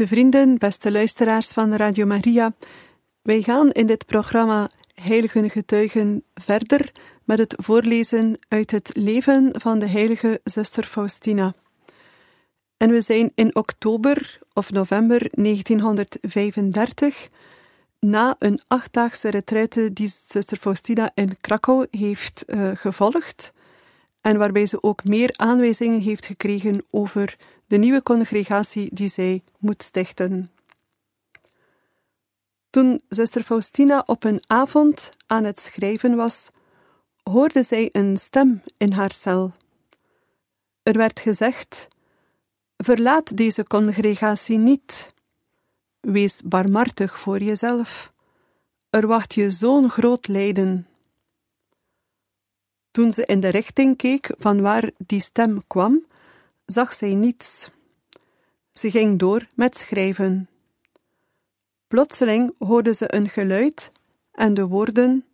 Goede vrienden, beste luisteraars van Radio Maria. Wij gaan in dit programma Heilige Getuigen verder met het voorlezen uit het leven van de heilige zuster Faustina. En we zijn in oktober of november 1935, na een achtdaagse retraite die zuster Faustina in Krakau heeft uh, gevolgd, en waarbij ze ook meer aanwijzingen heeft gekregen over de nieuwe congregatie die zij moet stichten. Toen zuster Faustina op een avond aan het schrijven was, hoorde zij een stem in haar cel. Er werd gezegd: Verlaat deze congregatie niet. Wees barmhartig voor jezelf. Er wacht je zo'n groot lijden. Toen ze in de richting keek van waar die stem kwam, zag zij niets. Ze ging door met schrijven. Plotseling hoorde ze een geluid en de woorden: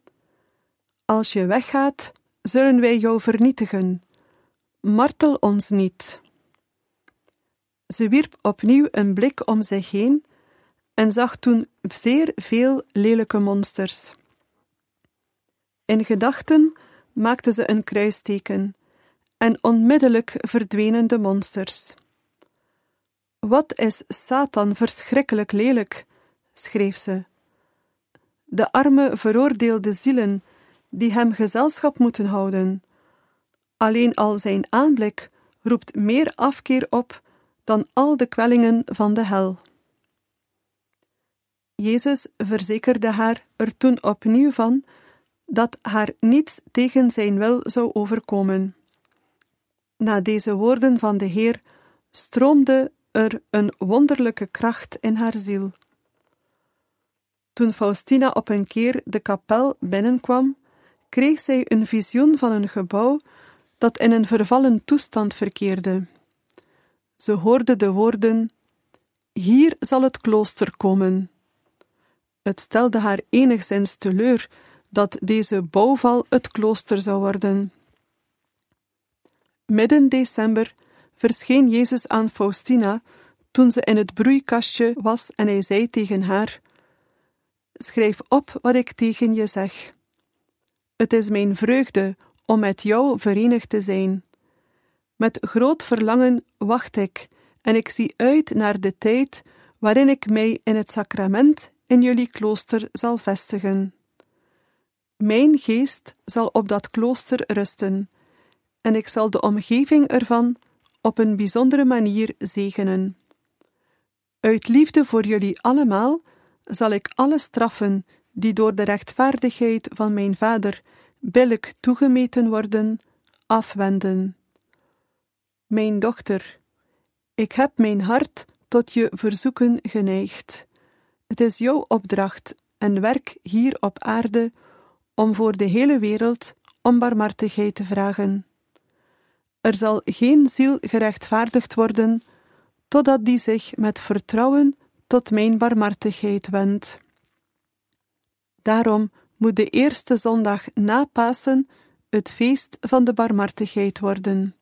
Als je weggaat, zullen wij jou vernietigen. Martel ons niet. Ze wierp opnieuw een blik om zich heen en zag toen zeer veel lelijke monsters. In gedachten maakte ze een kruisteken en onmiddellijk verdwenen de monsters. Wat is Satan verschrikkelijk lelijk, schreef ze. De arme veroordeelde zielen die hem gezelschap moeten houden. Alleen al zijn aanblik roept meer afkeer op dan al de kwellingen van de hel. Jezus verzekerde haar er toen opnieuw van dat haar niets tegen zijn wil zou overkomen. Na deze woorden van de Heer stroomde er een wonderlijke kracht in haar ziel. Toen Faustina op een keer de kapel binnenkwam, kreeg zij een visioen van een gebouw dat in een vervallen toestand verkeerde. Ze hoorde de woorden: Hier zal het klooster komen. Het stelde haar enigszins teleur dat deze bouwval het klooster zou worden. Midden december verscheen Jezus aan Faustina toen ze in het broeikastje was en hij zei tegen haar: Schrijf op wat ik tegen je zeg. Het is mijn vreugde om met jou verenigd te zijn. Met groot verlangen wacht ik en ik zie uit naar de tijd waarin ik mij in het sacrament in jullie klooster zal vestigen. Mijn geest zal op dat klooster rusten en ik zal de omgeving ervan op een bijzondere manier zegenen. Uit liefde voor jullie allemaal zal ik alle straffen die door de rechtvaardigheid van mijn vader billig toegemeten worden, afwenden. Mijn dochter, ik heb mijn hart tot je verzoeken geneigd. Het is jouw opdracht en werk hier op aarde om voor de hele wereld om barmhartigheid te vragen. Er zal geen ziel gerechtvaardigd worden, totdat die zich met vertrouwen tot mijn barmhartigheid wendt. Daarom moet de eerste zondag na Pasen het feest van de barmhartigheid worden.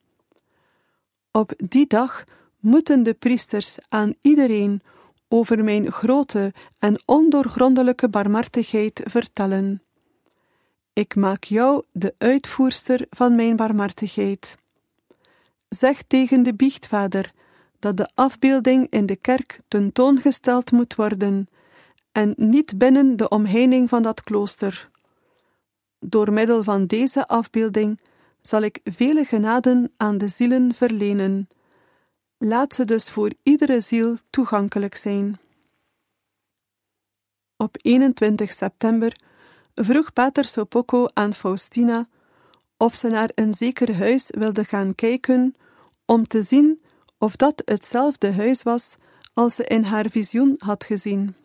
Op die dag moeten de priesters aan iedereen over mijn grote en ondoorgrondelijke barmhartigheid vertellen. Ik maak jou de uitvoerster van mijn barmhartigheid. Zeg tegen de biechtvader dat de afbeelding in de kerk tentoongesteld moet worden en niet binnen de omheining van dat klooster. Door middel van deze afbeelding zal ik vele genaden aan de zielen verlenen. Laat ze dus voor iedere ziel toegankelijk zijn. Op 21 september vroeg Pater Sopocco aan Faustina of ze naar een zeker huis wilde gaan kijken om te zien of dat hetzelfde huis was als ze in haar visioen had gezien.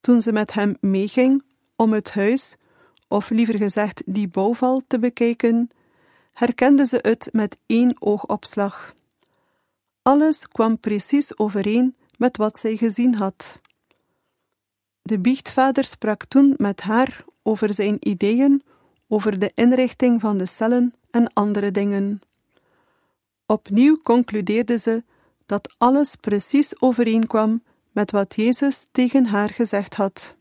Toen ze met hem meeging om het huis, of liever gezegd die bouwval, te bekijken, herkende ze het met één oogopslag. Alles kwam precies overeen met wat zij gezien had. De biechtvader sprak toen met haar over zijn ideeën, over de inrichting van de cellen en andere dingen. Opnieuw concludeerde ze dat alles precies overeenkwam met wat Jezus tegen haar gezegd had.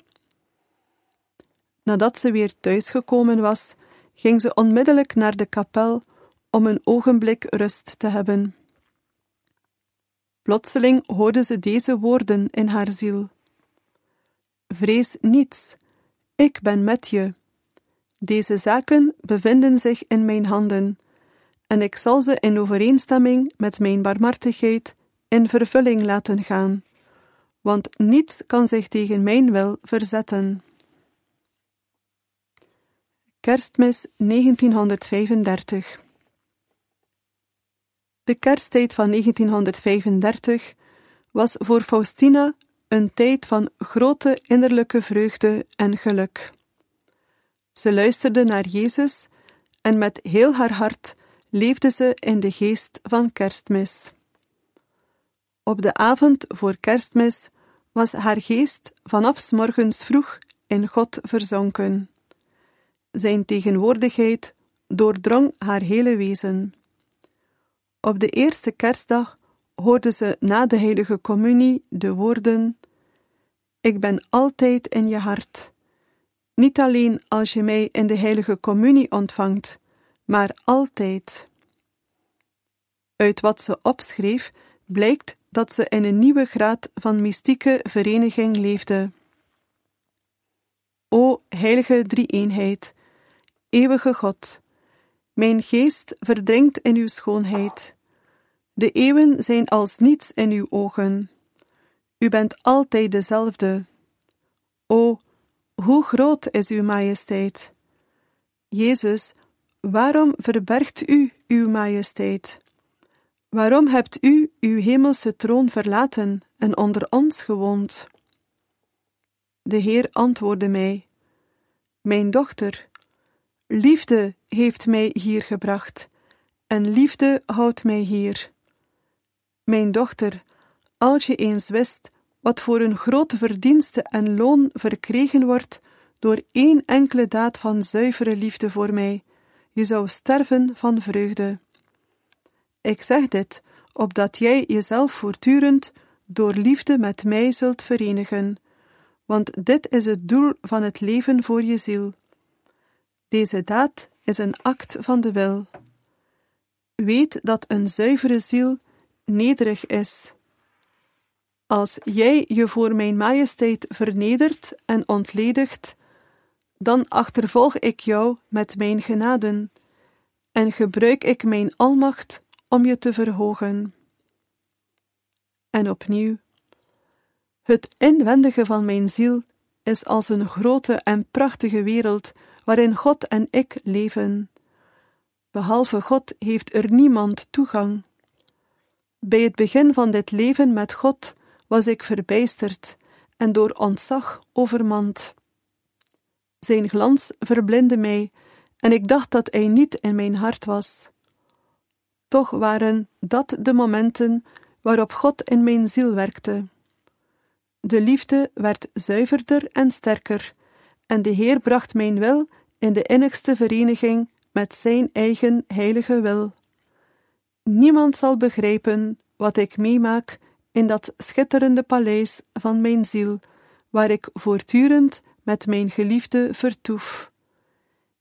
Nadat ze weer thuisgekomen was, ging ze onmiddellijk naar de kapel om een ogenblik rust te hebben. Plotseling hoorde ze deze woorden in haar ziel: Vrees niets, ik ben met je. Deze zaken bevinden zich in mijn handen, en ik zal ze in overeenstemming met mijn barmhartigheid in vervulling laten gaan, want niets kan zich tegen mijn wil verzetten. Kerstmis 1935 De kersttijd van 1935 was voor Faustina een tijd van grote innerlijke vreugde en geluk. Ze luisterde naar Jezus en met heel haar hart leefde ze in de geest van kerstmis. Op de avond voor kerstmis was haar geest vanaf s morgens vroeg in God verzonken. Zijn tegenwoordigheid doordrong haar hele wezen. Op de eerste kerstdag hoorde ze na de heilige communie de woorden: Ik ben altijd in je hart. Niet alleen als je mij in de heilige communie ontvangt, maar altijd. Uit wat ze opschreef blijkt dat ze in een nieuwe graad van mystieke vereniging leefde. O heilige drie-eenheid, eeuwige God, mijn geest verdrinkt in uw schoonheid. De eeuwen zijn als niets in uw ogen. U bent altijd dezelfde. O, hoe groot is uw majesteit! Jezus, waarom verbergt u uw majesteit? Waarom hebt u uw hemelse troon verlaten en onder ons gewoond? De Heer antwoordde mij: Mijn dochter, liefde heeft mij hier gebracht, en liefde houdt mij hier. Mijn dochter, als je eens wist wat voor een grote verdienste en loon verkregen wordt door één enkele daad van zuivere liefde voor mij, je zou sterven van vreugde. Ik zeg dit, opdat jij jezelf voortdurend door liefde met mij zult verenigen, want dit is het doel van het leven voor je ziel. Deze daad is een act van de wil. Weet dat een zuivere ziel nederig is. Als jij je voor mijn majesteit vernedert en ontledigt, dan achtervolg ik jou met mijn genaden en gebruik ik mijn almacht om je te verhogen. En opnieuw, het inwendige van mijn ziel is als een grote en prachtige wereld waarin God en ik leven. Behalve God heeft er niemand toegang. Bij het begin van dit leven met God was ik verbijsterd en door ontzag overmand. Zijn glans verblindde mij en ik dacht dat hij niet in mijn hart was. Toch waren dat de momenten waarop God in mijn ziel werkte. De liefde werd zuiverder en sterker, en de Heer bracht mijn wil in de innigste vereniging met Zijn eigen heilige wil. Niemand zal begrijpen wat ik meemaak in dat schitterende paleis van mijn ziel, waar ik voortdurend met mijn geliefde vertoef.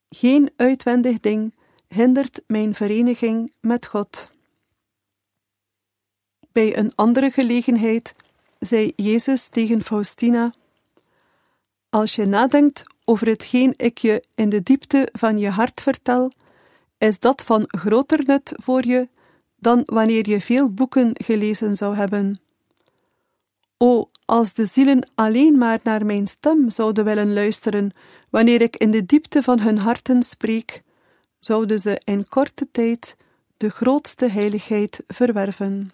Geen uitwendig ding hindert mijn vereniging met God. Bij een andere gelegenheid zei Jezus tegen Faustina: Als je nadenkt over hetgeen ik je in de diepte van je hart vertel, is dat van groter nut voor je dan wanneer je veel boeken gelezen zou hebben. O, als de zielen alleen maar naar mijn stem zouden willen luisteren wanneer ik in de diepte van hun harten spreek, zouden ze in korte tijd de grootste heiligheid verwerven.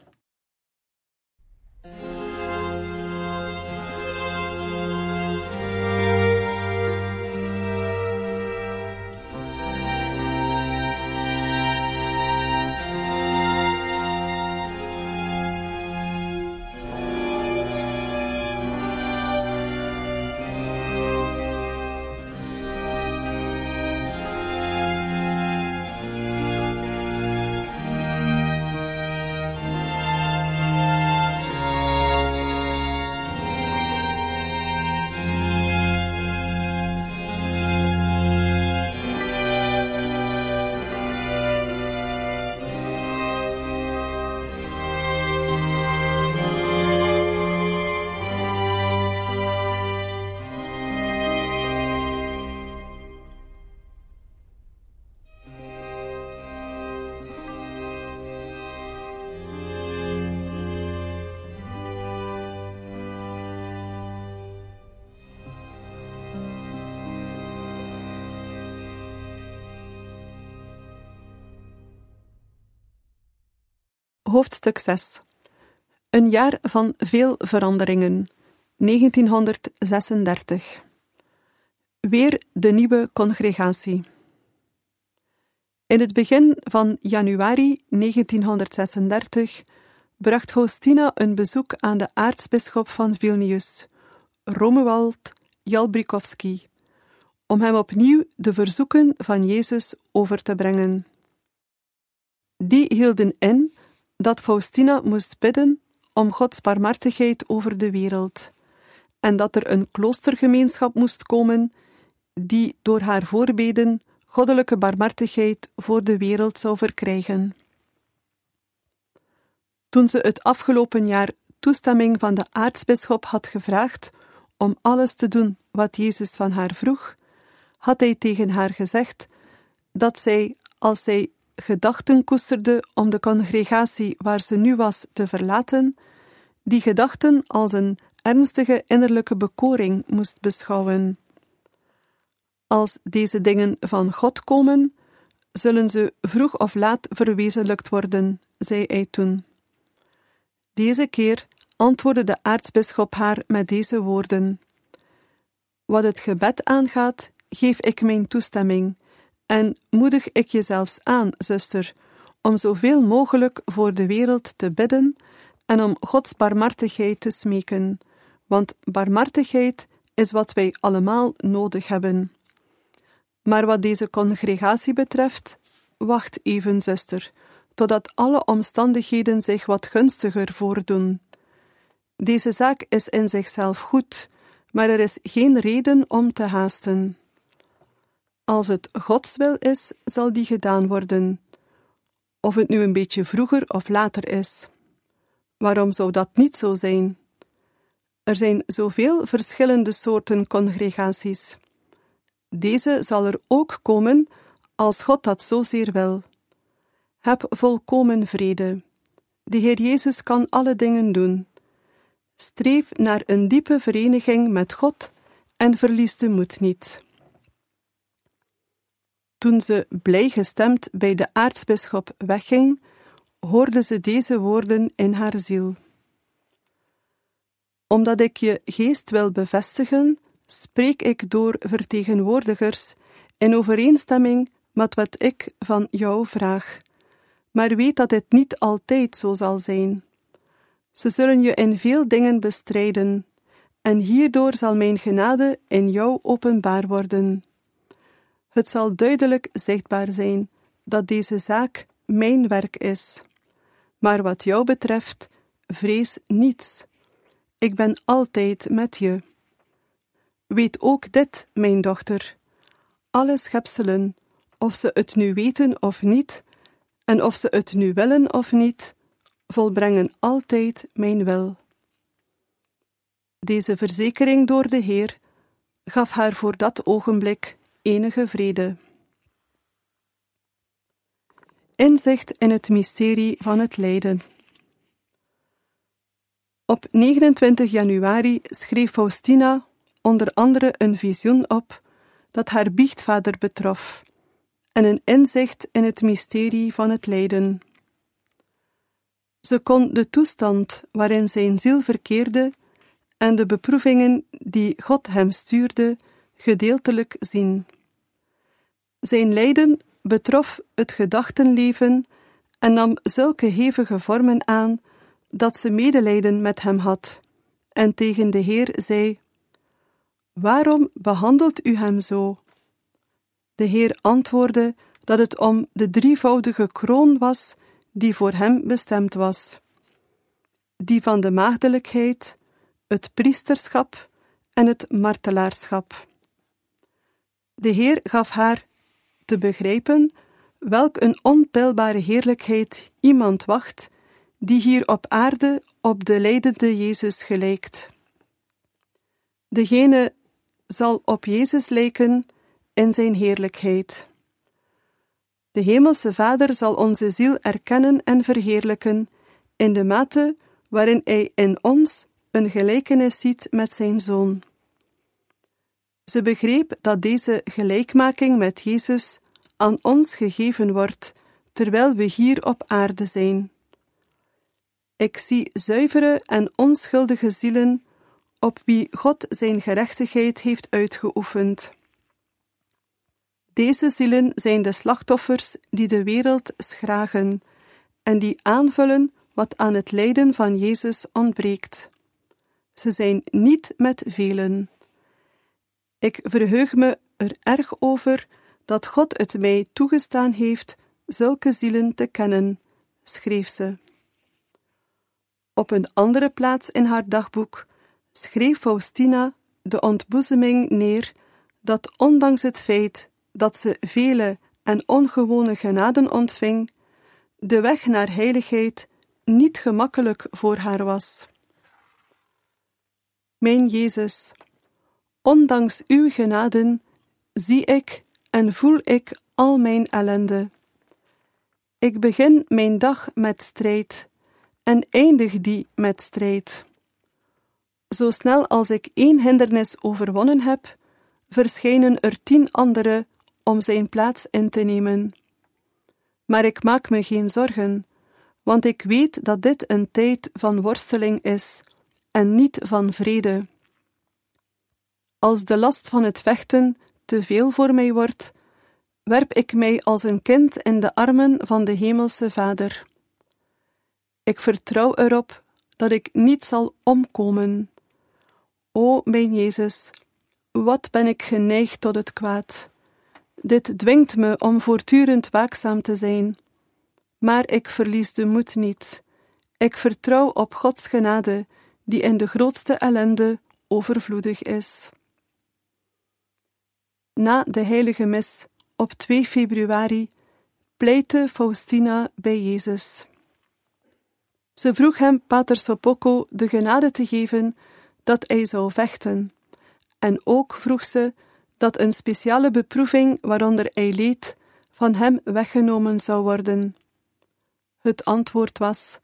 Hoofdstuk 6 Een jaar van veel veranderingen. 1936. Weer de nieuwe congregatie. In het begin van januari 1936 bracht Faustina een bezoek aan de aartsbisschop van Vilnius, Romuald Jalbrikowski, om hem opnieuw de verzoeken van Jezus over te brengen. Die hielden in dat Faustina moest bidden om Gods barmhartigheid over de wereld, en dat er een kloostergemeenschap moest komen die door haar voorbeden goddelijke barmhartigheid voor de wereld zou verkrijgen. Toen ze het afgelopen jaar toestemming van de aartsbisschop had gevraagd om alles te doen wat Jezus van haar vroeg, had hij tegen haar gezegd dat zij, als zij gedachten koesterde om de congregatie waar ze nu was te verlaten, die gedachten als een ernstige innerlijke bekoring moest beschouwen. Als deze dingen van God komen, zullen ze vroeg of laat verwezenlijkt worden, zei hij toen. Deze keer antwoordde de aartsbisschop haar met deze woorden: Wat het gebed aangaat, geef ik mijn toestemming en moedig ik je zelfs aan, zuster, om zoveel mogelijk voor de wereld te bidden en om Gods barmhartigheid te smeken, want barmhartigheid is wat wij allemaal nodig hebben. Maar wat deze congregatie betreft, wacht even, zuster, totdat alle omstandigheden zich wat gunstiger voordoen. Deze zaak is in zichzelf goed, maar er is geen reden om te haasten. Als het Gods wil is, zal die gedaan worden, of het nu een beetje vroeger of later is. Waarom zou dat niet zo zijn? Er zijn zoveel verschillende soorten congregaties. Deze zal er ook komen als God dat zozeer wil. Heb volkomen vrede. De Heer Jezus kan alle dingen doen. Streef naar een diepe vereniging met God en verlies de moed niet. Toen ze blij gestemd bij de aartsbisschop wegging, hoorde ze deze woorden in haar ziel. Omdat ik je geest wil bevestigen, spreek ik door vertegenwoordigers in overeenstemming met wat ik van jou vraag. Maar weet dat dit niet altijd zo zal zijn. Ze zullen je in veel dingen bestrijden, en hierdoor zal mijn genade in jou openbaar worden. Het zal duidelijk zichtbaar zijn dat deze zaak mijn werk is. Maar wat jou betreft, vrees niets. Ik ben altijd met je. Weet ook dit, mijn dochter: alle schepselen, of ze het nu weten of niet, en of ze het nu willen of niet, volbrengen altijd mijn wil. Deze verzekering door de Heer gaf haar voor dat ogenblik enige vrede. Inzicht in het mysterie van het lijden. Op 29 januari schreef Faustina onder andere een visioen op dat haar biechtvader betrof, en een inzicht in het mysterie van het lijden. Ze kon de toestand waarin zijn ziel verkeerde en de beproevingen die God hem stuurde gedeeltelijk zien. Zijn lijden betrof het gedachtenleven en nam zulke hevige vormen aan dat ze medelijden met hem had en tegen de Heer zei: Waarom behandelt u hem zo? De Heer antwoordde dat het om de drievoudige kroon was die voor hem bestemd was: die van de maagdelijkheid, het priesterschap en het martelaarschap. De Heer gaf haar te begrijpen welk een onpeilbare heerlijkheid iemand wacht die hier op aarde op de lijdende Jezus gelijkt. Degene zal op Jezus lijken in zijn heerlijkheid. De Hemelse Vader zal onze ziel erkennen en verheerlijken in de mate waarin Hij in ons een gelijkenis ziet met zijn Zoon. Ze begreep dat deze gelijkmaking met Jezus aan ons gegeven wordt terwijl we hier op aarde zijn. Ik zie zuivere en onschuldige zielen op wie God zijn gerechtigheid heeft uitgeoefend. Deze zielen zijn de slachtoffers die de wereld schragen en die aanvullen wat aan het lijden van Jezus ontbreekt. Ze zijn niet met velen. Ik verheug me er erg over dat God het mij toegestaan heeft zulke zielen te kennen, schreef ze. Op een andere plaats in haar dagboek schreef Faustina de ontboezeming neer dat ondanks het feit dat ze vele en ongewone genaden ontving, de weg naar heiligheid niet gemakkelijk voor haar was. Mijn Jezus, ondanks uw genaden zie ik en voel ik al mijn ellende. Ik begin mijn dag met strijd en eindig die met strijd. Zo snel als ik één hindernis overwonnen heb, verschijnen er tien andere om zijn plaats in te nemen. Maar ik maak me geen zorgen, want ik weet dat dit een tijd van worsteling is en niet van vrede. Als de last van het vechten te veel voor mij wordt, werp ik mij als een kind in de armen van de Hemelse Vader. Ik vertrouw erop dat ik niet zal omkomen. O mijn Jezus, wat ben ik geneigd tot het kwaad. Dit dwingt me om voortdurend waakzaam te zijn. Maar ik verlies de moed niet. Ik vertrouw op Gods genade, die in de grootste ellende overvloedig is. Na de heilige mis op 2 februari pleitte Faustina bij Jezus. Ze vroeg hem Pater Sopocco de genade te geven dat hij zou vechten, en ook vroeg ze dat een speciale beproeving waaronder hij leed van hem weggenomen zou worden. Het antwoord was: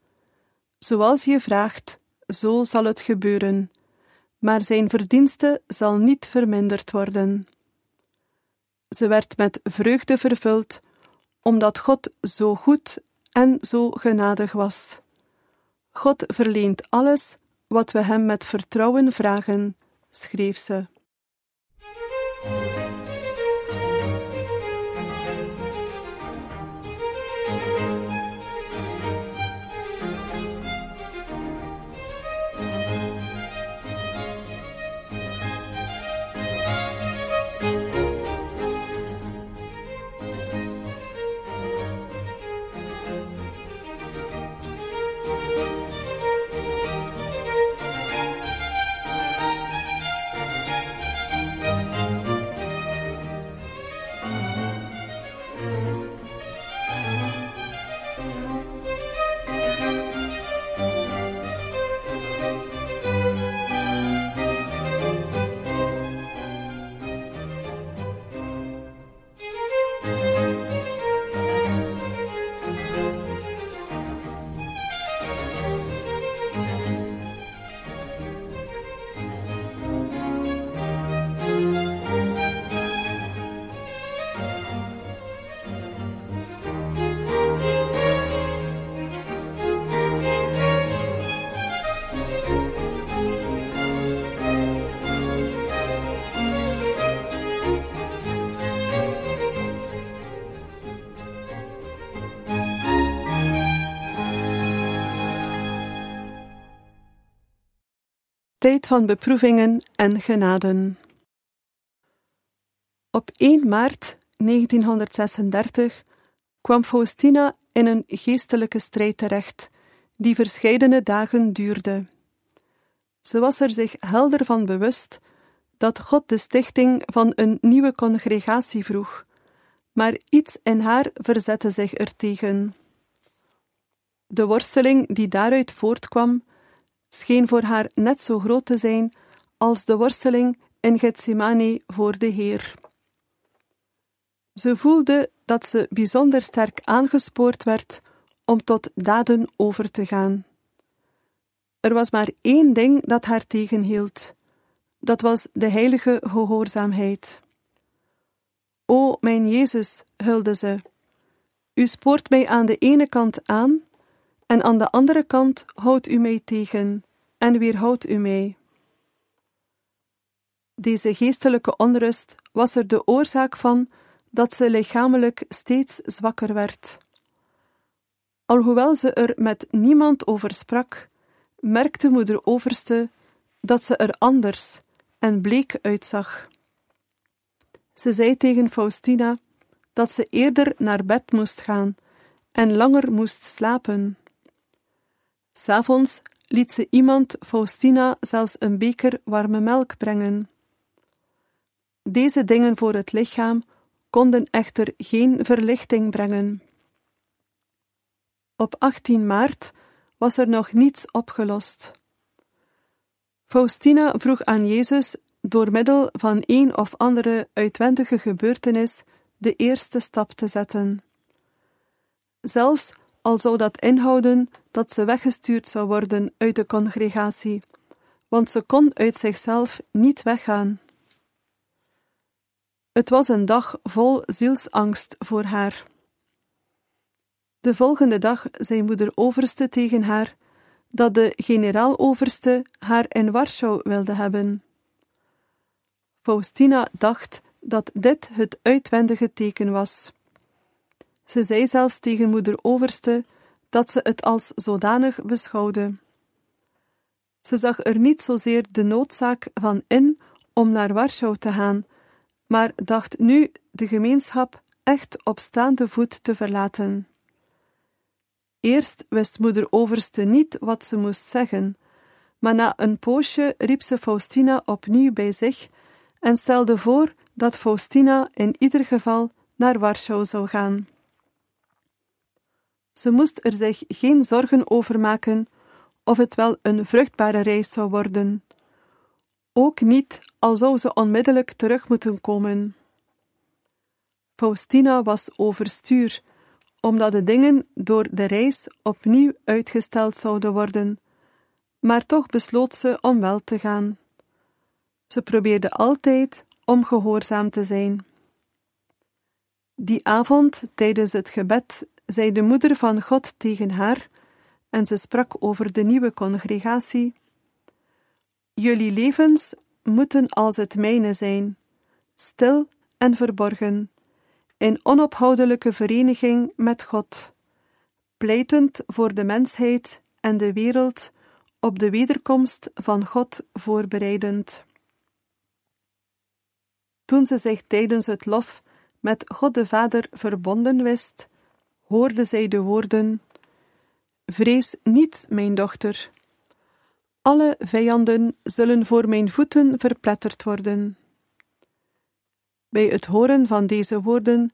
Zoals je vraagt, zo zal het gebeuren, maar zijn verdienste zal niet verminderd worden. Ze werd met vreugde vervuld, omdat God zo goed en zo genadig was. God verleent alles wat we Hem met vertrouwen vragen, schreef ze. Tijd van beproevingen en genaden. Op 1 maart 1936 kwam Faustina in een geestelijke strijd terecht, die verscheidene dagen duurde. Ze was er zich helder van bewust dat God de stichting van een nieuwe congregatie vroeg, maar iets in haar verzette zich ertegen. De worsteling die daaruit voortkwam, scheen voor haar net zo groot te zijn als de worsteling in Gethsemane voor de Heer. Ze voelde dat ze bijzonder sterk aangespoord werd om tot daden over te gaan. Er was maar één ding dat haar tegenhield. Dat was de heilige gehoorzaamheid. O, mijn Jezus, hulde ze, u spoort mij aan de ene kant aan, en aan de andere kant houdt u mij tegen en weerhoudt u mij. Deze geestelijke onrust was er de oorzaak van dat ze lichamelijk steeds zwakker werd. Alhoewel ze er met niemand over sprak, merkte moeder Overste dat ze er anders en bleek uitzag. Ze zei tegen Faustina dat ze eerder naar bed moest gaan en langer moest slapen. S'avonds liet ze iemand Faustina zelfs een beker warme melk brengen. Deze dingen voor het lichaam konden echter geen verlichting brengen. Op 18 maart was er nog niets opgelost. Faustina vroeg aan Jezus door middel van een of andere uitwendige gebeurtenis de eerste stap te zetten. Zelfs al zou dat inhouden dat ze weggestuurd zou worden uit de congregatie, want ze kon uit zichzelf niet weggaan. Het was een dag vol zielsangst voor haar. De volgende dag zei moeder Overste tegen haar dat de generaal-overste haar in Warschau wilde hebben. Faustina dacht dat dit het uitwendige teken was. Ze zei zelfs tegen moeder Overste dat ze het als zodanig beschouwde. Ze zag er niet zozeer de noodzaak van in om naar Warschau te gaan, maar dacht nu de gemeenschap echt op staande voet te verlaten. Eerst wist moeder Overste niet wat ze moest zeggen, maar na een poosje riep ze Faustina opnieuw bij zich en stelde voor dat Faustina in ieder geval naar Warschau zou gaan. Ze moest er zich geen zorgen over maken of het wel een vruchtbare reis zou worden. Ook niet al zou ze onmiddellijk terug moeten komen. Faustina was overstuur, omdat de dingen door de reis opnieuw uitgesteld zouden worden, maar toch besloot ze om wel te gaan. Ze probeerde altijd om gehoorzaam te zijn. Die avond, tijdens het gebed, zei de moeder van God tegen haar, en ze sprak over de nieuwe congregatie: Jullie levens moeten als het mijne zijn, stil en verborgen, in onophoudelijke vereniging met God, pleitend voor de mensheid en de wereld, op de wederkomst van God voorbereidend. Toen ze zich tijdens het lof met God de Vader verbonden wist, hoorde zij de woorden: Vrees niet, mijn dochter. Alle vijanden zullen voor mijn voeten verpletterd worden. Bij het horen van deze woorden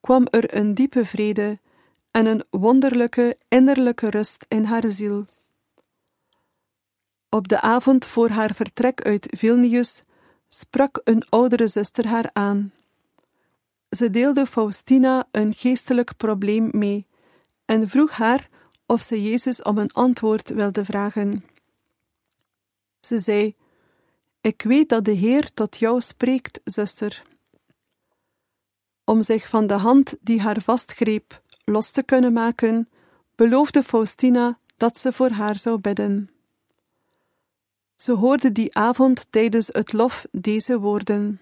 kwam er een diepe vrede en een wonderlijke innerlijke rust in haar ziel. Op de avond voor haar vertrek uit Vilnius sprak een oudere zuster haar aan. Ze deelde Faustina een geestelijk probleem mee en vroeg haar of ze Jezus om een antwoord wilde vragen. Ze zei: Ik weet dat de Heer tot jou spreekt, zuster. Om zich van de hand die haar vastgreep los te kunnen maken, beloofde Faustina dat ze voor haar zou bidden. Ze hoorde die avond tijdens het lof deze woorden.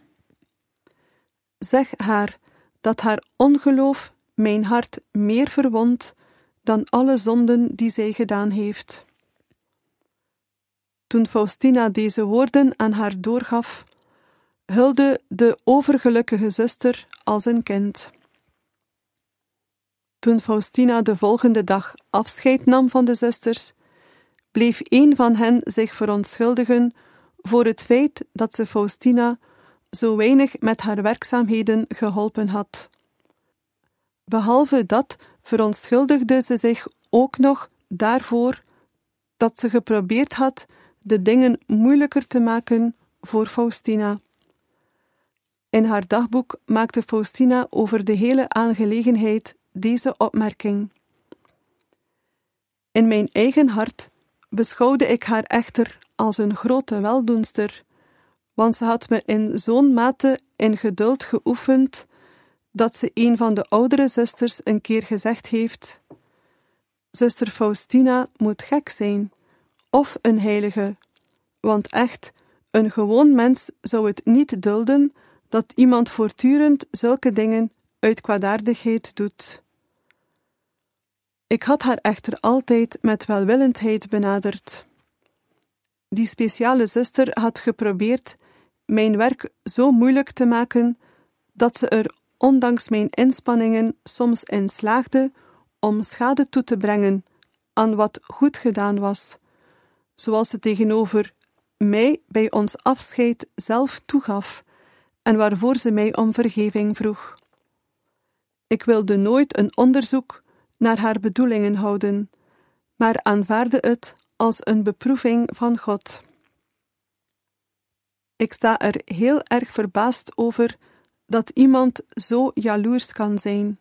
Zeg haar dat haar ongeloof mijn hart meer verwondt dan alle zonden die zij gedaan heeft. Toen Faustina deze woorden aan haar doorgaf, hulde de overgelukkige zuster als een kind. Toen Faustina de volgende dag afscheid nam van de zusters, bleef een van hen zich verontschuldigen voor het feit dat ze Faustina zo weinig met haar werkzaamheden geholpen had. Behalve dat verontschuldigde ze zich ook nog daarvoor dat ze geprobeerd had de dingen moeilijker te maken voor Faustina. In haar dagboek maakte Faustina over de hele aangelegenheid deze opmerking. In mijn eigen hart beschouwde ik haar echter als een grote weldoenster, want ze had me in zo'n mate in geduld geoefend dat ze een van de oudere zusters een keer gezegd heeft: Zuster Faustina moet gek zijn, of een heilige, want echt, een gewoon mens zou het niet dulden dat iemand voortdurend zulke dingen uit kwaadaardigheid doet. Ik had haar echter altijd met welwillendheid benaderd. Die speciale zuster had geprobeerd mijn werk zo moeilijk te maken dat ze er, ondanks mijn inspanningen, soms in slaagde om schade toe te brengen aan wat goed gedaan was, zoals ze tegenover mij bij ons afscheid zelf toegaf en waarvoor ze mij om vergeving vroeg. Ik wilde nooit een onderzoek naar haar bedoelingen houden, maar aanvaarde het als een beproeving van God. Ik sta er heel erg verbaasd over dat iemand zo jaloers kan zijn.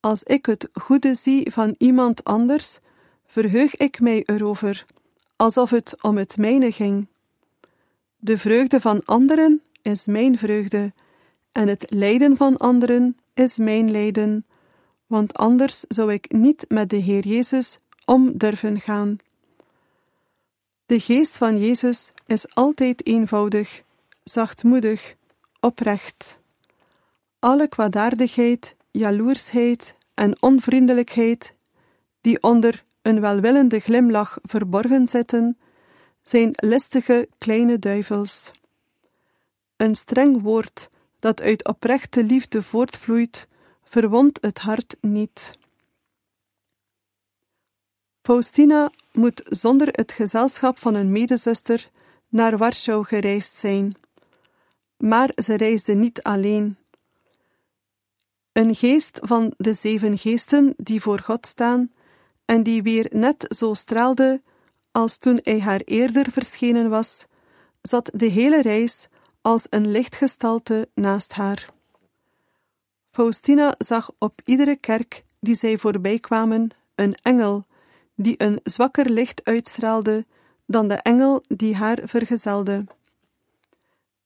Als ik het goede zie van iemand anders, verheug ik mij erover, alsof het om het mijne ging. De vreugde van anderen is mijn vreugde, en het lijden van anderen is mijn lijden, want anders zou ik niet met de Heer Jezus om durven gaan. De geest van Jezus is altijd eenvoudig, zachtmoedig, oprecht. Alle kwaadaardigheid, jaloersheid en onvriendelijkheid, die onder een welwillende glimlach verborgen zitten, zijn listige kleine duivels. Een streng woord dat uit oprechte liefde voortvloeit, verwondt het hart niet. Faustina moet zonder het gezelschap van een medezuster naar Warschau gereisd zijn. Maar ze reisde niet alleen. Een geest van de zeven geesten die voor God staan en die weer net zo straalde als toen hij haar eerder verschenen was, zat de hele reis als een lichtgestalte naast haar. Faustina zag op iedere kerk die zij voorbij kwamen een engel die een zwakker licht uitstraalde dan de engel die haar vergezelde.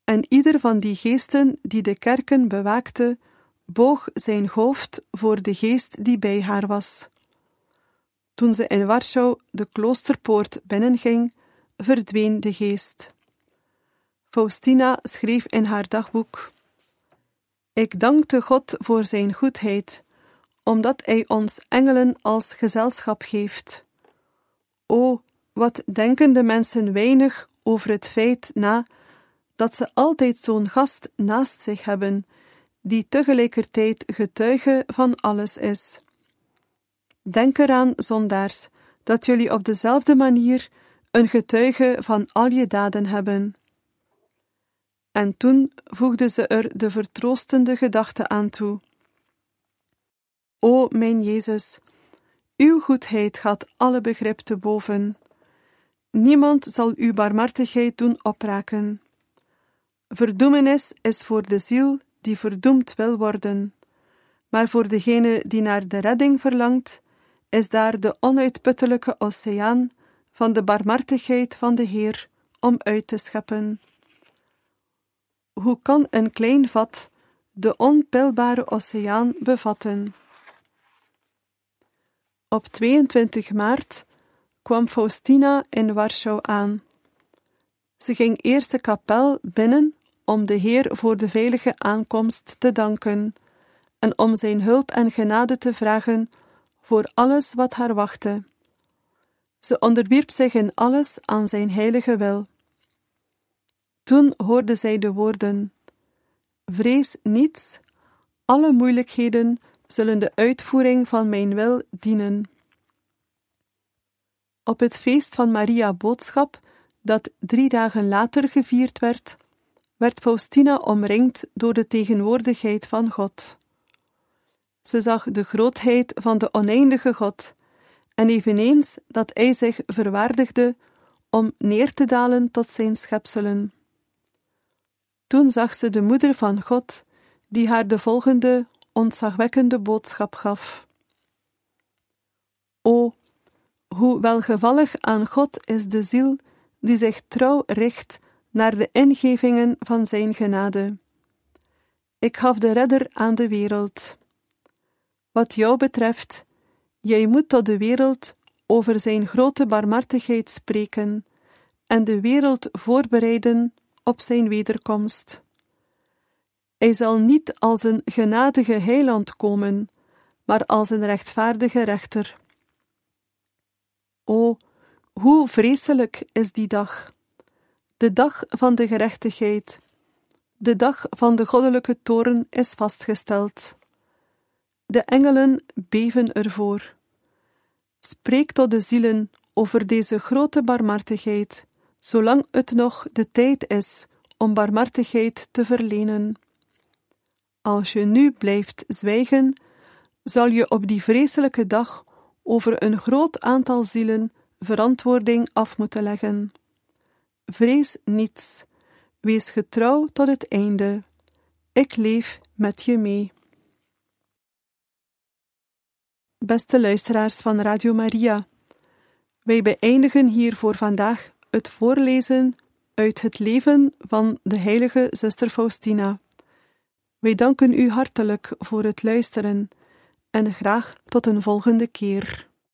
En ieder van die geesten die de kerken bewaakte, boog zijn hoofd voor de geest die bij haar was. Toen ze in Warschau de kloosterpoort binnenging, verdween de geest. Faustina schreef in haar dagboek: Ik dankte God voor zijn goedheid, omdat hij ons engelen als gezelschap geeft. O, wat denken de mensen weinig over het feit na dat ze altijd zo'n gast naast zich hebben, die tegelijkertijd getuige van alles is. Denk eraan, zondaars, dat jullie op dezelfde manier een getuige van al je daden hebben. En toen voegde ze er de vertroostende gedachte aan toe. O mijn Jezus, uw goedheid gaat alle begrip te boven. Niemand zal uw barmhartigheid doen opraken. Verdoemenis is voor de ziel die verdoemd wil worden, maar voor degene die naar de redding verlangt, is daar de onuitputtelijke oceaan van de barmhartigheid van de Heer om uit te scheppen. Hoe kan een klein vat de onpeilbare oceaan bevatten? Op 22 maart kwam Faustina in Warschau aan. Ze ging eerst de kapel binnen om de Heer voor de veilige aankomst te danken en om zijn hulp en genade te vragen voor alles wat haar wachtte. Ze onderwierp zich in alles aan zijn heilige wil. Toen hoorde zij de woorden: Vrees niets, alle moeilijkheden zullen de uitvoering van mijn wil dienen. Op het feest van Maria Boodschap, dat drie dagen later gevierd werd, werd Faustina omringd door de tegenwoordigheid van God. Ze zag de grootheid van de oneindige God en eveneens dat hij zich verwaardigde om neer te dalen tot zijn schepselen. Toen zag ze de moeder van God, die haar de volgende ontzagwekkende boodschap gaf. O, hoe welgevallig aan God is de ziel die zich trouw richt naar de ingevingen van Zijn genade. Ik gaf de redder aan de wereld. Wat jou betreft, jij moet tot de wereld over Zijn grote barmhartigheid spreken en de wereld voorbereiden op Zijn wederkomst. Hij zal niet als een genadige heiland komen, maar als een rechtvaardige rechter. O, hoe vreselijk is die dag! De dag van de gerechtigheid, de dag van de goddelijke toren is vastgesteld. De engelen beven ervoor. Spreek tot de zielen over deze grote barmhartigheid, zolang het nog de tijd is om barmhartigheid te verlenen. Als je nu blijft zwijgen, zal je op die vreselijke dag over een groot aantal zielen verantwoording af moeten leggen. Vrees niets, wees getrouw tot het einde. Ik leef met je mee. Beste luisteraars van Radio Maria, wij beëindigen hier voor vandaag het voorlezen uit het leven van de heilige zuster Faustina. Wij danken u hartelijk voor het luisteren en graag tot een volgende keer.